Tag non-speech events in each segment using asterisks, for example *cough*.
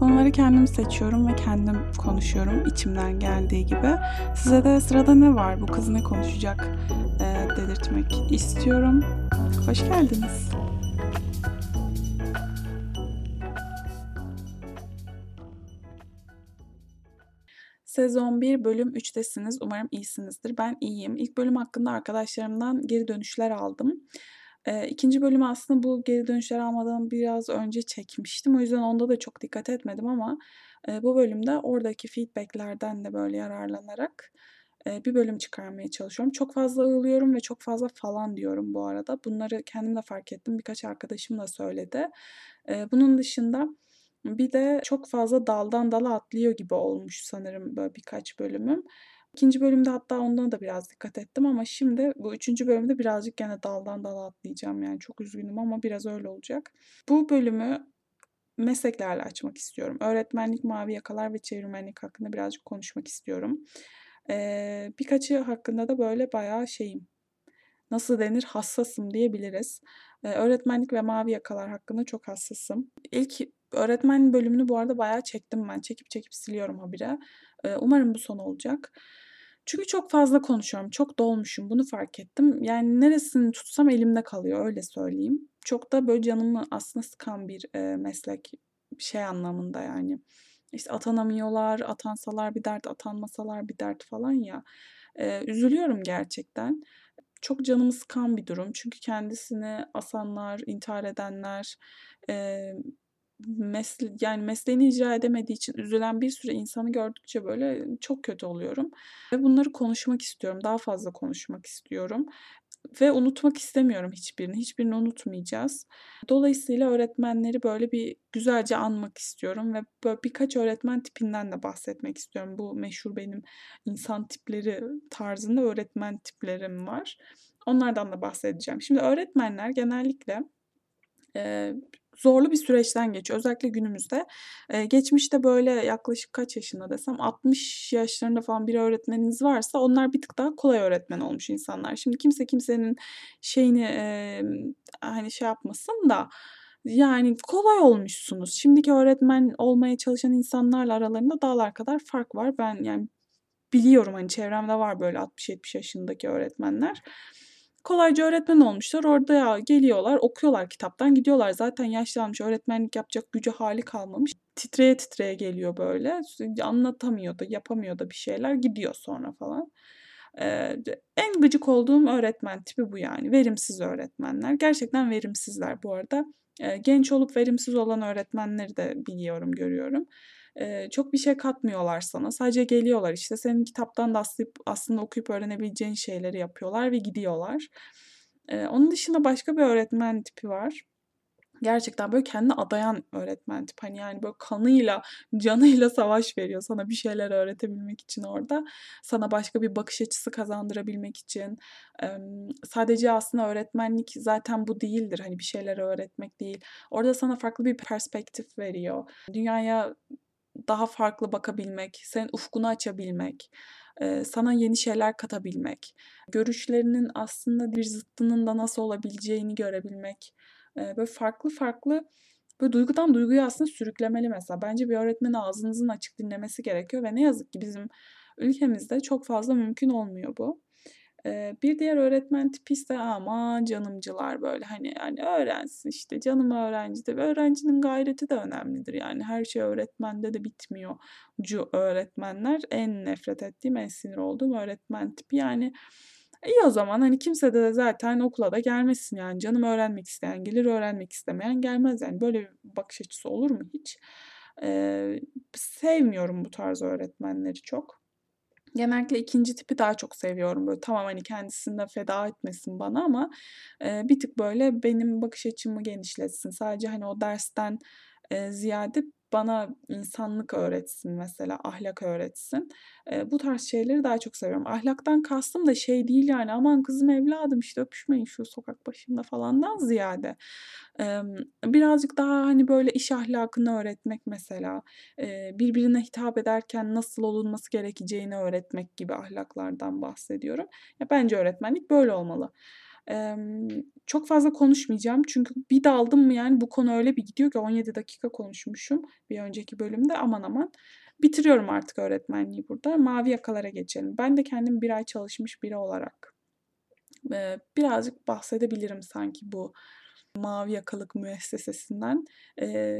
Konuları kendim seçiyorum ve kendim konuşuyorum içimden geldiği gibi. Size de sırada ne var, bu kız ne konuşacak e, dedirtmek istiyorum. Hoş geldiniz. Sezon 1 bölüm 3'tesiniz. Umarım iyisinizdir. Ben iyiyim. İlk bölüm hakkında arkadaşlarımdan geri dönüşler aldım. Eee, 2. bölümü aslında bu geri dönüşler almadan biraz önce çekmiştim. O yüzden onda da çok dikkat etmedim ama, eee, bu bölümde oradaki feedback'lerden de böyle yararlanarak, eee, bir bölüm çıkarmaya çalışıyorum. Çok fazla ığlıyorum ve çok fazla falan diyorum bu arada. Bunları kendim de fark ettim. Birkaç arkadaşım da söyledi. Eee, bunun dışında bir de çok fazla daldan dala atlıyor gibi olmuş sanırım böyle birkaç bölümüm. 2. bölümde hatta ondan da biraz dikkat ettim ama şimdi bu 3. bölümde birazcık gene daldan dala atlayacağım. Yani çok üzgünüm ama biraz öyle olacak. Bu bölümü mesleklerle açmak istiyorum. Öğretmenlik, mavi yakalar ve çevirmenlik hakkında birazcık konuşmak istiyorum. Eee, birkaçı hakkında da böyle bayağı şeyim, nasıl denir, hassasım diyebiliriz. Eee, öğretmenlik ve mavi yakalar hakkında çok hassasım. İlk öğretmen bölümünü bu arada bayağı çektim ben. Çekip çekip siliyorum habire. Umarım bu son olacak. Çünkü çok fazla konuşuyorum. Çok dolmuşum. Bunu fark ettim. Yani neresini tutsam elimde kalıyor öyle söyleyeyim. Çok da böyle canımı aslında sıkan bir, eee, meslek. Şey anlamında yani. İşte atanamıyorlar, atansalar bir dert, atanmasalar bir dert falan ya. Eee, üzülüyorum gerçekten. Çok canımı sıkan bir durum. Çünkü kendisini asanlar, intihar edenler, eee, mesle yani mesleğini icra edemediği için üzülen bir sürü insanı gördükçe böyle çok kötü oluyorum ve bunları konuşmak istiyorum. Daha fazla konuşmak istiyorum ve unutmak istemiyorum hiçbirini. Hiçbirini unutmayacağız. Dolayısıyla öğretmenleri böyle bir güzelce anmak istiyorum ve böyle birkaç öğretmen tipinden de bahsetmek istiyorum. Bu meşhur benim insan tipleri tarzında öğretmen tiplerim var. Onlardan da bahsedeceğim. Şimdi öğretmenler genellikle, eee, zorlu bir süreçten geçiyor. Özellikle günümüzde. Eee, geçmişte böyle yaklaşık kaç yaşında desem 60 yaşlarında falan bir öğretmeniniz varsa onlar bir tık daha kolay öğretmen olmuş insanlar. Şimdi kimse kimsenin şeyini, emm, hani, şey yapmasın da yani kolay olmuşsunuz. Şimdiki öğretmen olmaya çalışan insanlarla aralarında dağlar kadar fark var. Ben yani biliyorum, hani, çevremde var böyle 60-70 yaşındaki öğretmenler. Kolayca öğretmen olmuşlar. Orada ya geliyorlar, okuyorlar kitaptan, gidiyorlar. Zaten yaşlanmış, öğretmenlik yapacak gücü hâli kalmamış. Titreye titreye geliyor böyle. Anlatamıyor da, yapamıyor da bir şeyler, gidiyor sonra falan. Eee, en gıcık olduğum öğretmen tipi bu yani. Verimsiz öğretmenler. Gerçekten verimsizler bu arada. Eee, genç olup verimsiz olan öğretmenleri de biliyorum, görüyorum. Eee, çok bir şey katmıyorlar sana. Sadece geliyorlar işte senin kitaptan da aslayıp aslında okuyup öğrenebileceğin şeyleri yapıyorlar ve gidiyorlar. Eee, onun dışında başka bir öğretmen tipi var. Gerçekten böyle kendini adayan öğretmen tipi. Hani, yani, böyle kanıyla, canıyla savaş veriyor sana bir şeyler öğretebilmek için orada. Sana başka bir bakış açısı kazandırabilmek için. Sadece aslında öğretmenlik zaten bu değildir. Hani, bir şeyler öğretmek değil. Orada sana farklı bir perspektif veriyor. Dünyaya daha farklı bakabilmek, senin ufkunu açabilmek, sana yeni şeyler katabilmek, görüşlerinin aslında bir zıttının da nasıl olabileceğini görebilmek. Böyle farklı farklı, böyle duygudan duyguya aslında sürüklemeli mesela. Bence bir öğretmeni ağzınızın açık dinlemesi gerekiyor ve ne yazık ki bizim ülkemizde çok fazla mümkün olmuyor bu. Bir diğer öğretmen tipi ise aman canımcılar böyle hani hani öğrensin işte canım öğrencidir. Öğrencinin gayreti de önemlidir yani her şey öğretmende de bitmiyorcu öğretmenler. En nefret ettiğim, en sinir olduğum öğretmen tipi. Yani iyi o zaman hani kimse de zaten okula da gelmesin yani canım öğrenmek isteyen gelir, öğrenmek istemeyen gelmez yani. Böyle bir bakış açısı olur mu hiç? Eee, sevmiyorum bu tarz öğretmenleri çok. Genellikle 2. tipi daha çok seviyorum. Böyle tamam, hani, kendisini de feda etmesin bana ama, eee, bir tık böyle benim bakış açımı genişletsin. Sadece, hani, o dersten, eee, ziyade bana insanlık öğretsin mesela, ahlak öğretsin. Eee, bu tarz şeyleri daha çok seviyorum. Ahlaktan kastım da şey değil yani, aman kızım evladım işte öpüşmeyin şu sokak başında falandan ziyade, emm, birazcık daha, hani, böyle iş ahlakını öğretmek mesela, eee, birbirine hitap ederken nasıl olunması gerekeceğini öğretmek gibi ahlaklardan bahsediyorum. Ya, bence öğretmenlik böyle olmalı. Çok fazla konuşmayacağım çünkü bir daldım mı yani bu konu öyle bir gidiyor ki 17 dakika konuşmuşum bir önceki bölümde. Aman aman. Bitiriyorum artık öğretmenliği burada. Mavi yakalara geçelim. Ben de kendim bir ay çalışmış biri olarak birazcık bahsedebilirim sanki bu mavi yakalık müessesesinden.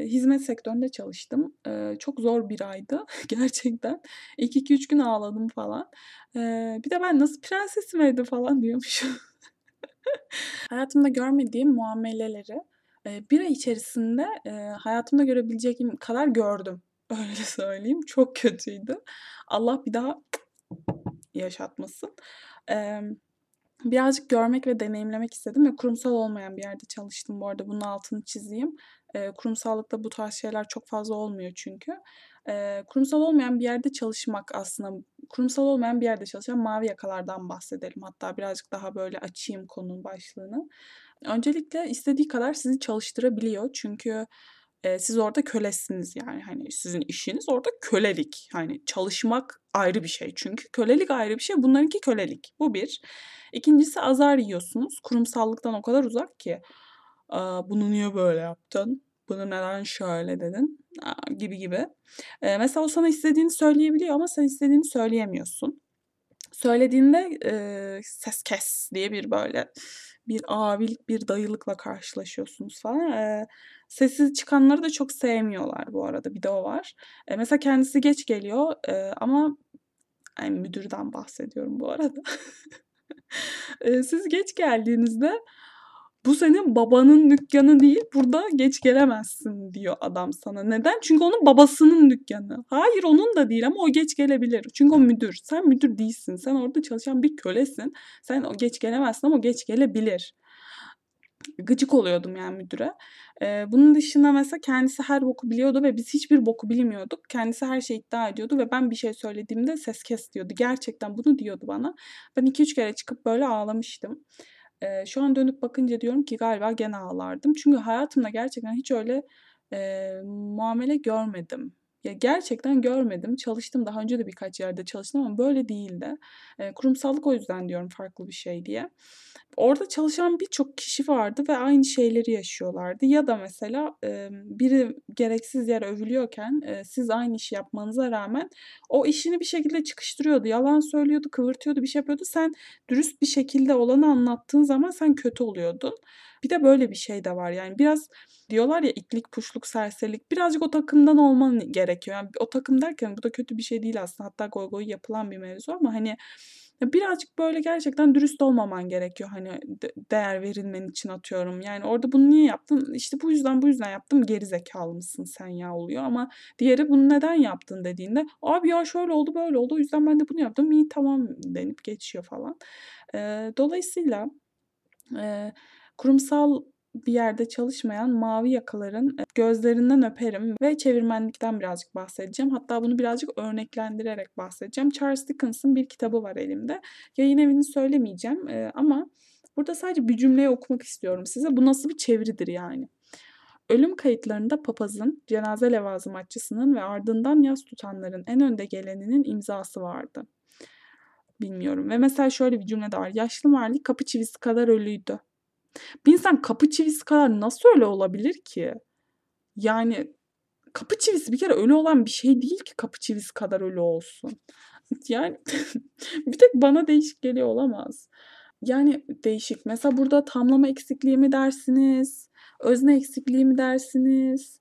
Hizmet sektöründe çalıştım. Çok zor bir aydı *laughs* gerçekten. İlk 2-3 gün ağladım falan. Bir de ben nasıl prensesim evde falan diyormuşum. Hayatımda görmediğim muameleleri bir ay içerisinde hayatımda görebileceğim kadar gördüm. *laughs* Öyle söyleyeyim. Çok kötüydü. Allah bir daha yaşatmasın. Birazcık görmek ve deneyimlemek istedim ve kurumsal olmayan bir yerde çalıştım bu arada. Bunun altını çizeyim. Eee, kurumsallıkta bu tarz şeyler çok fazla olmuyor çünkü. Eee, kurumsal olmayan bir yerde çalışmak aslında kurumsal olmayan bir yerde çalışan mavi yakalardan bahsedelim. Hatta birazcık daha böyle açayım konunun başlığını. Öncelikle istediği kadar sizi çalıştırabiliyor. Çünkü siz orada kölesiniz yani hani sizin işiniz orada kölelik. Hani çalışmak ayrı bir şey çünkü kölelik ayrı bir şey. Bunlarınki kölelik. Bu bir. İkincisi azar yiyorsunuz. Kurumsallıktan o kadar uzak ki. Aa, bunu niye böyle yaptın? Bunu neden şöyle dedin? Gibi gibi. Eee, mesela o sana istediğini söyleyebiliyor ama sen istediğini söyleyemiyorsun. Söylediğinde eee, ses kes diye bir böyle bir abilik, bir dayılıkla karşılaşıyorsunuz falan. Eee, sessiz çıkanları da çok sevmiyorlar bu arada. Bir de o var. Eee, mesela kendisi geç geliyor eee, ama ay, müdürden bahsediyorum bu arada. Eee, *laughs* siz geç geldiğinizde bu senin babanın dükkanı değil, burada geç gelemezsin diyor adam sana. Neden? Çünkü onun babasının dükkanı. Hayır onun da değil ama o geç gelebilir. Çünkü o müdür. Sen müdür değilsin. Sen orada çalışan bir kölesin. Sen o geç gelemezsin ama o geç gelebilir. Gıcık oluyordum yani müdüre. Eee, bunun dışında mesela kendisi her boku biliyordu ve biz hiçbir boku bilmiyorduk. Kendisi her şeyi iddia ediyordu ve ben bir şey söylediğimde ses kes diyordu. Gerçekten bunu diyordu bana. Ben 2-3 kere çıkıp böyle ağlamıştım. Eee, şu an dönüp bakınca diyorum ki galiba gene ağlardım. Çünkü hayatımda gerçekten hiç öyle eee, muamele görmedim. Ya gerçekten görmedim. Çalıştım daha önce de birkaç yerde çalıştım ama böyle değildi. Eee, kurumsallık o yüzden diyorum farklı bir şey diye. Orada çalışan birçok kişi vardı ve aynı şeyleri yaşıyorlardı. Ya da mesela emm, biri gereksiz yere övülüyorken eee, siz aynı işi yapmanıza rağmen o işini bir şekilde çıkıştırıyordu. Yalan söylüyordu, kıvırtıyordu, bir şey yapıyordu. Sen dürüst bir şekilde olanı anlattığın zaman sen kötü oluyordun. Bir de böyle bir şey de var. Yani biraz diyorlar ya itlik, puşluk, serserilik. Birazcık o takımdan olman gerekiyor. Yani o takım derken bu da kötü bir şey değil aslında. Hatta goy goy yapılan bir mevzu ama hani birazcık böyle gerçekten dürüst olmaman gerekiyor hani de- değer verilmen için atıyorum. Yani orada bunu niye yaptın? İşte bu yüzden bu yüzden yaptım. Geri zekalı mısın sen ya oluyor ama diğeri bunu neden yaptın dediğinde abi ya şöyle oldu böyle oldu o yüzden ben de bunu yaptım. İyi tamam denip geçiyor falan. Eee, dolayısıyla eee, kurumsal bir yerde çalışmayan mavi yakaların gözlerinden öperim ve çevirmenlikten birazcık bahsedeceğim. Hatta bunu birazcık örneklendirerek bahsedeceğim. Charles Dickens'ın bir kitabı var elimde. Yayın evini söylemeyeceğim eee, ama burada sadece bir cümleyi okumak istiyorum size. Bu nasıl bir çeviridir yani? Ölüm kayıtlarında papazın, cenaze levazımatçısının ve ardından yas tutanların en önde geleninin imzası vardı. Bilmiyorum. Ve mesela şöyle bir cümle de var. Yaşlı Marley kapı çivisi kadar ölüydü. Bir insan kapı çivisi kadar nasıl öyle olabilir ki? Yani kapı çivisi bir kere ölü olan bir şey değil ki kapı çivisi kadar ölü olsun. Yani *laughs* bir tek bana değişik geliyor olamaz. Yani değişik. Mesela burada tamlama eksikliği mi dersiniz? Özne eksikliği mi dersiniz?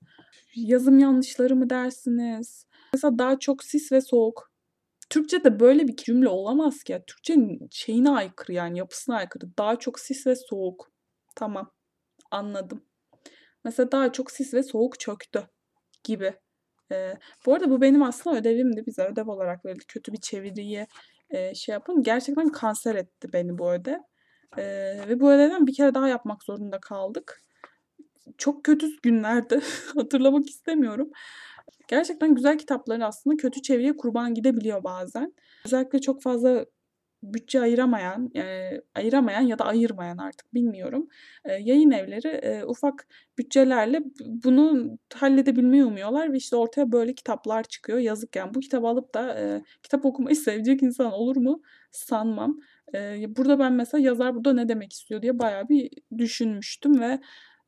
Yazım yanlışları mı dersiniz? Mesela daha çok sis ve soğuk. Türkçe'de böyle bir cümle olamaz ki. Türkçenin şeyine aykırı yani yapısına aykırı. Daha çok sis ve soğuk. Tamam. Anladım. Mesela daha çok sis ve soğuk çöktü gibi. Ee, bu arada bu benim aslında ödevimdi. Bize ödev olarak verildi. Kötü bir çeviriyi e, şey yapın. Gerçekten kanser etti beni bu ödev. Ee, ve bu ödevden bir kere daha yapmak zorunda kaldık. Çok kötü günlerdi. *laughs* Hatırlamak istemiyorum. Gerçekten güzel kitapların aslında kötü çeviriye kurban gidebiliyor bazen. Özellikle çok fazla bütçe ayıramayan, eee, ayıramayan ya da ayırmayan artık bilmiyorum. Eee, yayın evleri eee, ufak bütçelerle bunu halledebilmeyi umuyorlar ve işte ortaya böyle kitaplar çıkıyor. Yazık yani bu kitabı alıp da eee, kitap okumayı *laughs* sevecek insan olur mu? Sanmam. Eee, burada ben mesela yazar burada ne demek istiyor diye bayağı bir düşünmüştüm ve,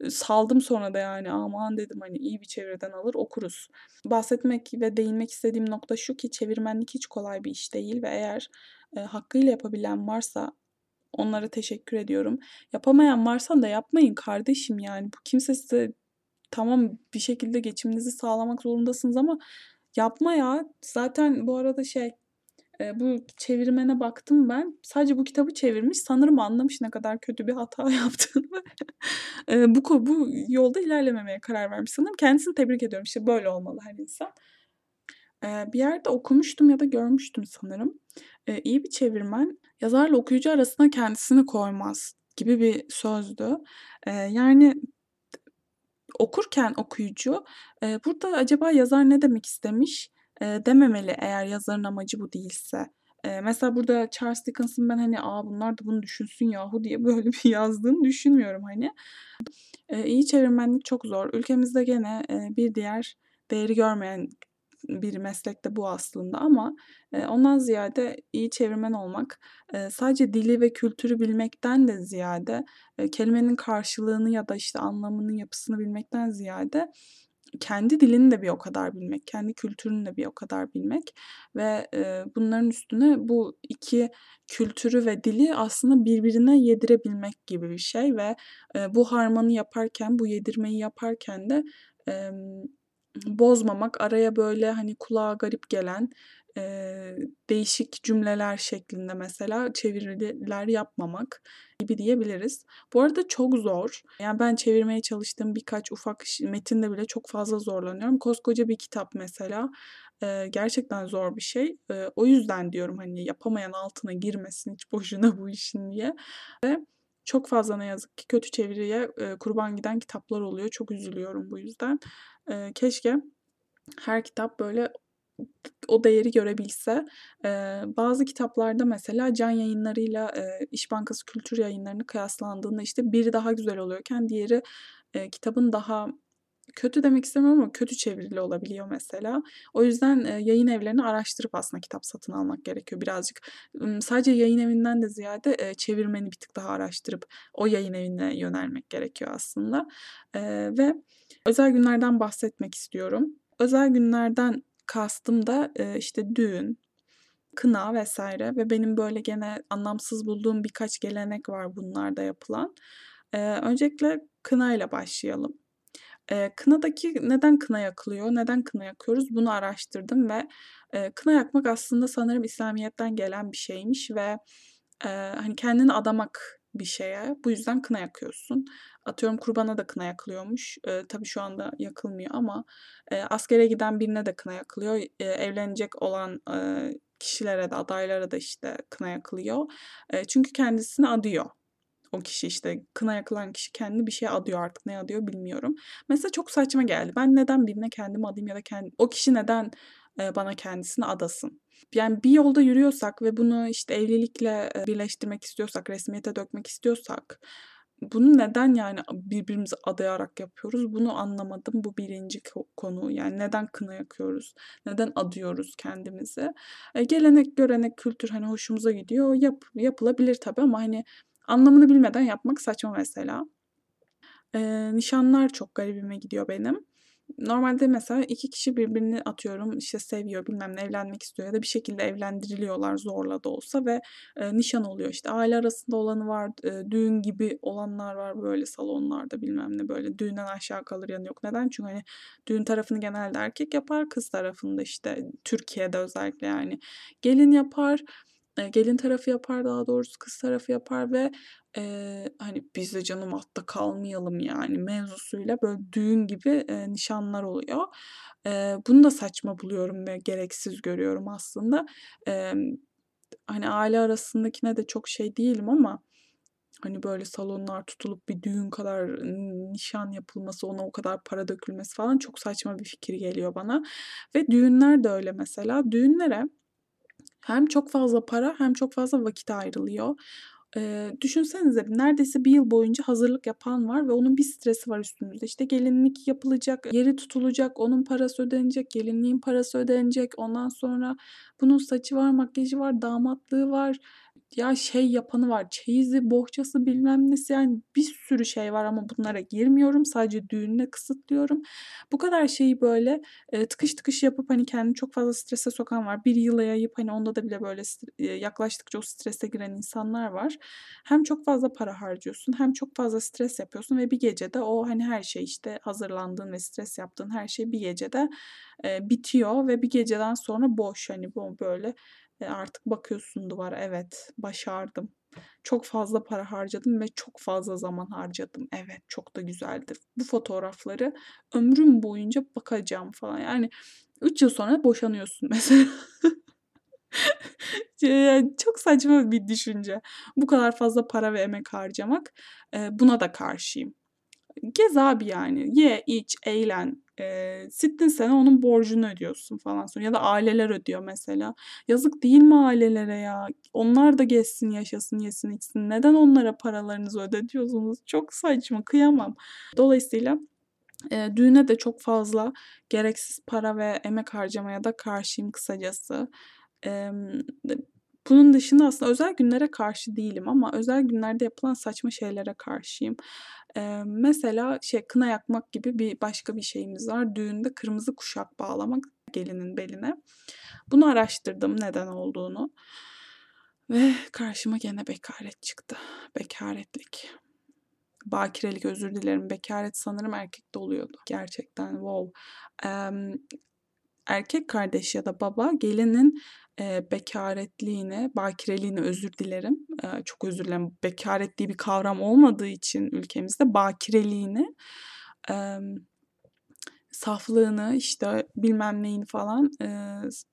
saldım sonra da yani aman dedim, hani, iyi bir çeviriden alır okuruz. Bahsetmek ve değinmek istediğim nokta şu ki çevirmenlik hiç kolay bir iş değil ve eğer, eee, hakkıyla yapabilen varsa onlara teşekkür ediyorum. Yapamayan varsa da yapmayın kardeşim yani. Bu kimse size tamam bir şekilde geçiminizi sağlamak zorundasınız ama yapma ya. Zaten bu arada şey, eee, bu çevirmene baktım ben. Sadece bu kitabı çevirmiş. Sanırım anlamış ne kadar kötü bir hata *laughs* yaptığını. Eee, bu bu yolda ilerlememeye karar vermiş sanırım. Kendisini tebrik ediyorum. İşte böyle olmalı her insan. Eee, bir yerde okumuştum ya da görmüştüm sanırım. Eee, iyi bir çevirmen yazarla okuyucu arasına kendisini koymaz gibi bir sözdü. Eee, yani okurken okuyucu, eee, burada acaba yazar ne demek istemiş, eee, dememeli eğer yazarın amacı bu değilse. Eee, mesela burada Charles Dickens'ın ben, hani, "A, bunlar da bunu düşünsün yahu." diye *laughs* böyle bir yazdığını düşünmüyorum, hani. Eee, iyi çevirmenlik çok zor. Ülkemizde gene, eee, bir diğer değeri görmeyen bir meslek de bu aslında ama, eee, ondan ziyade iyi çevirmen olmak, eee, sadece dili ve kültürü bilmekten de ziyade, eee, kelimenin karşılığını ya da, işte, anlamının yapısını bilmekten ziyade kendi dilini de bir o kadar bilmek, kendi kültürünü de bir o kadar bilmek ve, bunların üstüne bu 2 kültürü ve dili aslında birbirine yedirebilmek gibi bir şey ve, bu harmanı yaparken, bu yedirmeyi yaparken de, bozmamak, araya böyle, hani, kulağa garip gelen, eee, değişik cümleler şeklinde mesela çeviriler yapmamak gibi diyebiliriz. Bu arada çok zor. Yani ben çevirmeye çalıştığım birkaç ufak metinde bile çok fazla zorlanıyorum. Koskoca bir kitap mesela, eee, gerçekten zor bir şey. Eee, o yüzden diyorum, hani, yapamayan altına girmesin hiç boşuna bu işin diye ve çok fazla ne yazık ki kötü çeviriye, eee, kurban giden kitaplar oluyor. Çok üzülüyorum bu yüzden. Eee, keşke her kitap böyle o değeri görebilse. Eee, bazı kitaplarda mesela Can Yayınları'yla, eee, İş Bankası Kültür Yayınları'nı kıyaslandığında, işte, biri daha güzel oluyorken diğeri, eee, kitabın daha kötü demek istemiyorum ama kötü çevrili olabiliyor mesela. O yüzden, eee, yayın evlerini araştırıp aslında kitap satın almak gerekiyor birazcık. Sadece yayın evinden de ziyade, çevirmeni bir tık daha araştırıp o yayın evine yönelmek gerekiyor aslında. Ve özel günlerden bahsetmek istiyorum. Özel günlerden kastım da, işte, düğün, kına vs. ve benim böyle gene anlamsız bulduğum birkaç gelenek var bunlarda yapılan. Eee, öncelikle kınayla başlayalım. Eee, kınadaki neden kına yakılıyor, neden kına yakıyoruz bunu araştırdım ve, eee, kına yakmak aslında sanırım İslamiyet'ten gelen bir şeymiş ve, eee, hani, kendini adamak bir şeye. Bu yüzden kına yakıyorsun. Atıyorum kurbana da kına yakılıyormuş. Eee, tabii şu anda yakılmıyor ama, eee, askere giden birine de kına yakılıyor. Eee, evlenecek olan, eee, kişilere de adaylara da, işte, kına yakılıyor. Eee, çünkü kendisini adıyor o kişi, işte, kına yakılan kişi kendini bir şeye adıyor artık ne adıyor bilmiyorum. Mesela çok saçma geldi. Ben neden birine kendimi adayım ya da ken o kişi neden, bana kendisini adasın? Yani bir yolda yürüyorsak ve bunu, işte, evlilikle, birleştirmek istiyorsak, resmiyete dökmek istiyorsak bunu neden, yani, birbirimize adayarak yapıyoruz? Bunu anlamadım. Bu 1'inci ko konu. Yani neden kına yakıyoruz? Neden adıyoruz kendimizi? Eee, gelenek, görenek, kültür, hani, hoşumuza gidiyor. Yap yapılabilir tabii ama, hani, anlamını bilmeden yapmak saçma mesela. Eee, nişanlar çok garibime gidiyor benim. Normalde mesela 2 kişi birbirini atıyorum, işte, seviyor, bilmem ne, evlenmek istiyor ya da bir şekilde evlendiriliyorlar zorla da olsa ve, eee, nişan oluyor. İşte, aile arasında olanı var, eee, düğün gibi olanlar var, böyle salonlarda bilmem ne, böyle düğünden aşağı kalır yanı yok. Neden? Çünkü, hani, düğün tarafını genelde erkek yapar, kız tarafını da, işte, Türkiye'de özellikle yani gelin yapar. Gelin tarafı yapar daha doğrusu, kız tarafı yapar ve, eee, hani, "Biz de canım altta kalmayalım yani." mevzusuyla böyle düğün gibi, eee, nişanlar oluyor. Eee, bunu da saçma buluyorum ve gereksiz görüyorum aslında. Emm, hani, aile arasındakine de çok şey değilim ama, hani, böyle salonlar tutulup bir düğün kadar nişan yapılması, ona o kadar para dökülmesi falan çok saçma bir fikir geliyor bana ve düğünler de öyle mesela. Düğünlere hem çok fazla para hem çok fazla vakit ayrılıyor. Eee, düşünsenize neredeyse 1 yıl boyunca hazırlık yapan var ve onun bir stresi var üstümüzde. İşte, gelinlik yapılacak, yeri tutulacak, onun parası ödenecek, gelinliğin parası ödenecek. Ondan sonra bunun saçı var, makyajı var, damatlığı var. Ya, şey yapanı var, çeyizi, bohçası, bilmem nesi, yani bir sürü şey var ama bunlara girmiyorum. Sadece düğününe kısıtlıyorum. Bu kadar şeyi, böyle, eee, tıkış tıkış yapıp, hani, kendini çok fazla strese sokan var. 1 yıla yayıp, hani, onda da bile böyle eee, yaklaştıkça o strese giren insanlar var. Hem çok fazla para harcıyorsun hem çok fazla stres yapıyorsun ve bir gecede o, hani, her şey, işte, hazırlandığın ve stres yaptığın her şey bir gecede, eee, bitiyor ve bir geceden sonra boş. Hani, bu böyle, artık bakıyorsun duvara, evet, başardım. Çok fazla para harcadım ve çok fazla zaman harcadım. Evet, çok da güzeldir. Bu fotoğrafları ömrüm boyunca bakacağım falan. Yani 3 yıl sonra boşanıyorsun *laughs* mesela. Çok saçma bir düşünce. Bu kadar fazla para ve emek harcamak. Buna da karşıyım. Gez abi yani. Ye, iç, eğlen. Eee, sittin sene onun borcunu ödüyorsun falan sonra ya da aileler ödüyor mesela. Yazık değil mi ailelere ya? Onlar da gezsin, yaşasın, yesin, içsin. Neden onlara paralarınızı ödetiyorsunuz? Çok saçma, kıyamam. Dolayısıyla, eee, düğüne de çok fazla gereksiz para ve emek harcamaya da karşıyım kısacası. D bunun dışında aslında özel günlere karşı değilim ama özel günlerde yapılan saçma şeylere karşıyım. Eee, mesela şey, kına yakmak gibi bir başka bir şeyimiz var. Düğünde kırmızı kuşak bağlamak gelinin beline. Bunu araştırdım neden olduğunu ve karşıma gene bekaret çıktı. Bekaretlik. Bakirelik, özür dilerim. Bekaret sanırım erkekte oluyordu. Gerçekten wow. Emm, erkek kardeş ya da baba gelinin, eee, bekaretliğini, bakireliğini özür dilerim, eee, çok özür dilerim. Bekaret diye bir kavram olmadığı için ülkemizde bakireliğini, emm, saflığını, işte, bilmem neyini falan, s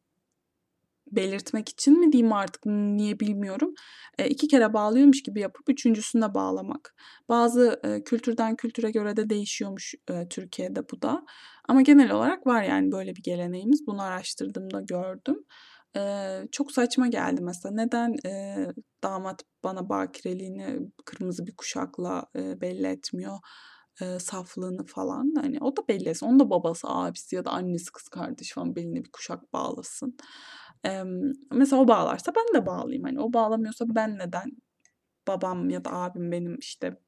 belirtmek için mi diyeyim artık, niye bilmiyorum. Eee, 2 kere bağlıyormuş gibi yapıp 3'üncüsünde bağlamak. Bazı, eee, kültürden kültüre göre de değişiyormuş, eee, Türkiye'de bu da. Ama genel olarak var yani böyle bir geleneğimiz. Bunu araştırdığımda gördüm. Eee, çok saçma geldi mesela. Neden, eee, damat bana bakireliğini kırmızı bir kuşakla, eee, belli etmiyor, eee, saflığını falan? Hani o da belli etsin. Onun da babası, abisi ya da annesi, kız kardeşi falan beline bir kuşak bağlasın. Emm, mesela o bağlarsa ben de bağlayayım. Hani o bağlamıyorsa ben neden babam ya da abim benim, işte,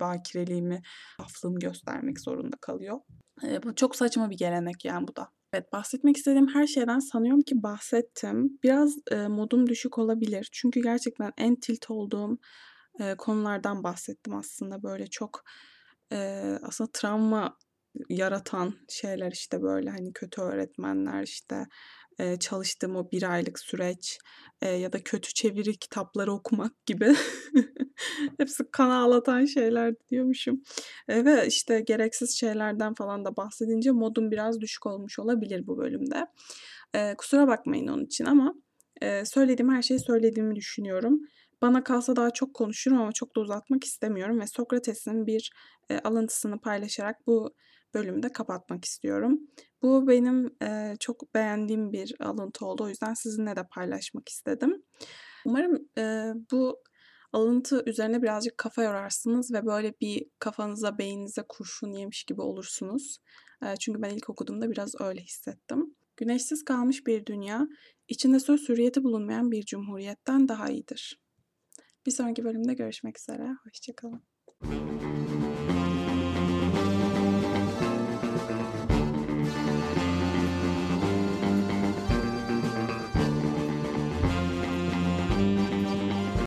bakireliğimi, saflığımı göstermek zorunda kalıyor? Eee, bu çok saçma bir gelenek yani bu da. Evet, bahsetmek istediğim her şeyden sanıyorum ki bahsettim. Biraz, eee, modum düşük olabilir. Çünkü gerçekten en tilt olduğum, eee, konulardan bahsettim aslında. Böyle çok, eee, aslında travma yaratan şeyler, işte, böyle, hani, kötü öğretmenler, işte, çalıştığım o 1 aylık süreç, ya da kötü çeviri kitapları okumak *laughs* gibi. Hepsi kan ağlatan şeyler diyormuşum. Eee, ve, işte, gereksiz şeylerden falan da bahsedince modum biraz düşük olmuş olabilir bu bölümde. Eee, kusura bakmayın onun için ama, eee, söylediğim her şeyi söylediğimi düşünüyorum. Bana kalsa daha çok konuşurum ama çok da uzatmak istemiyorum ve Sokrates'in bir, eee, alıntısını paylaşarak bu bölümü de kapatmak istiyorum. Bu benim, eee, çok beğendiğim bir alıntı oldu. O yüzden sizinle de paylaşmak istedim. Umarım, eee, bu alıntı üzerine birazcık kafa yorarsınız ve böyle bir kafanıza, beyninize kurşun yemiş gibi olursunuz. Eee, çünkü ben ilk okuduğumda biraz öyle hissettim. Güneşsiz kalmış bir dünya, içinde söz hürriyeti bulunmayan bir cumhuriyetten daha iyidir. Bir sonraki bölümde görüşmek üzere, hoşça kalın.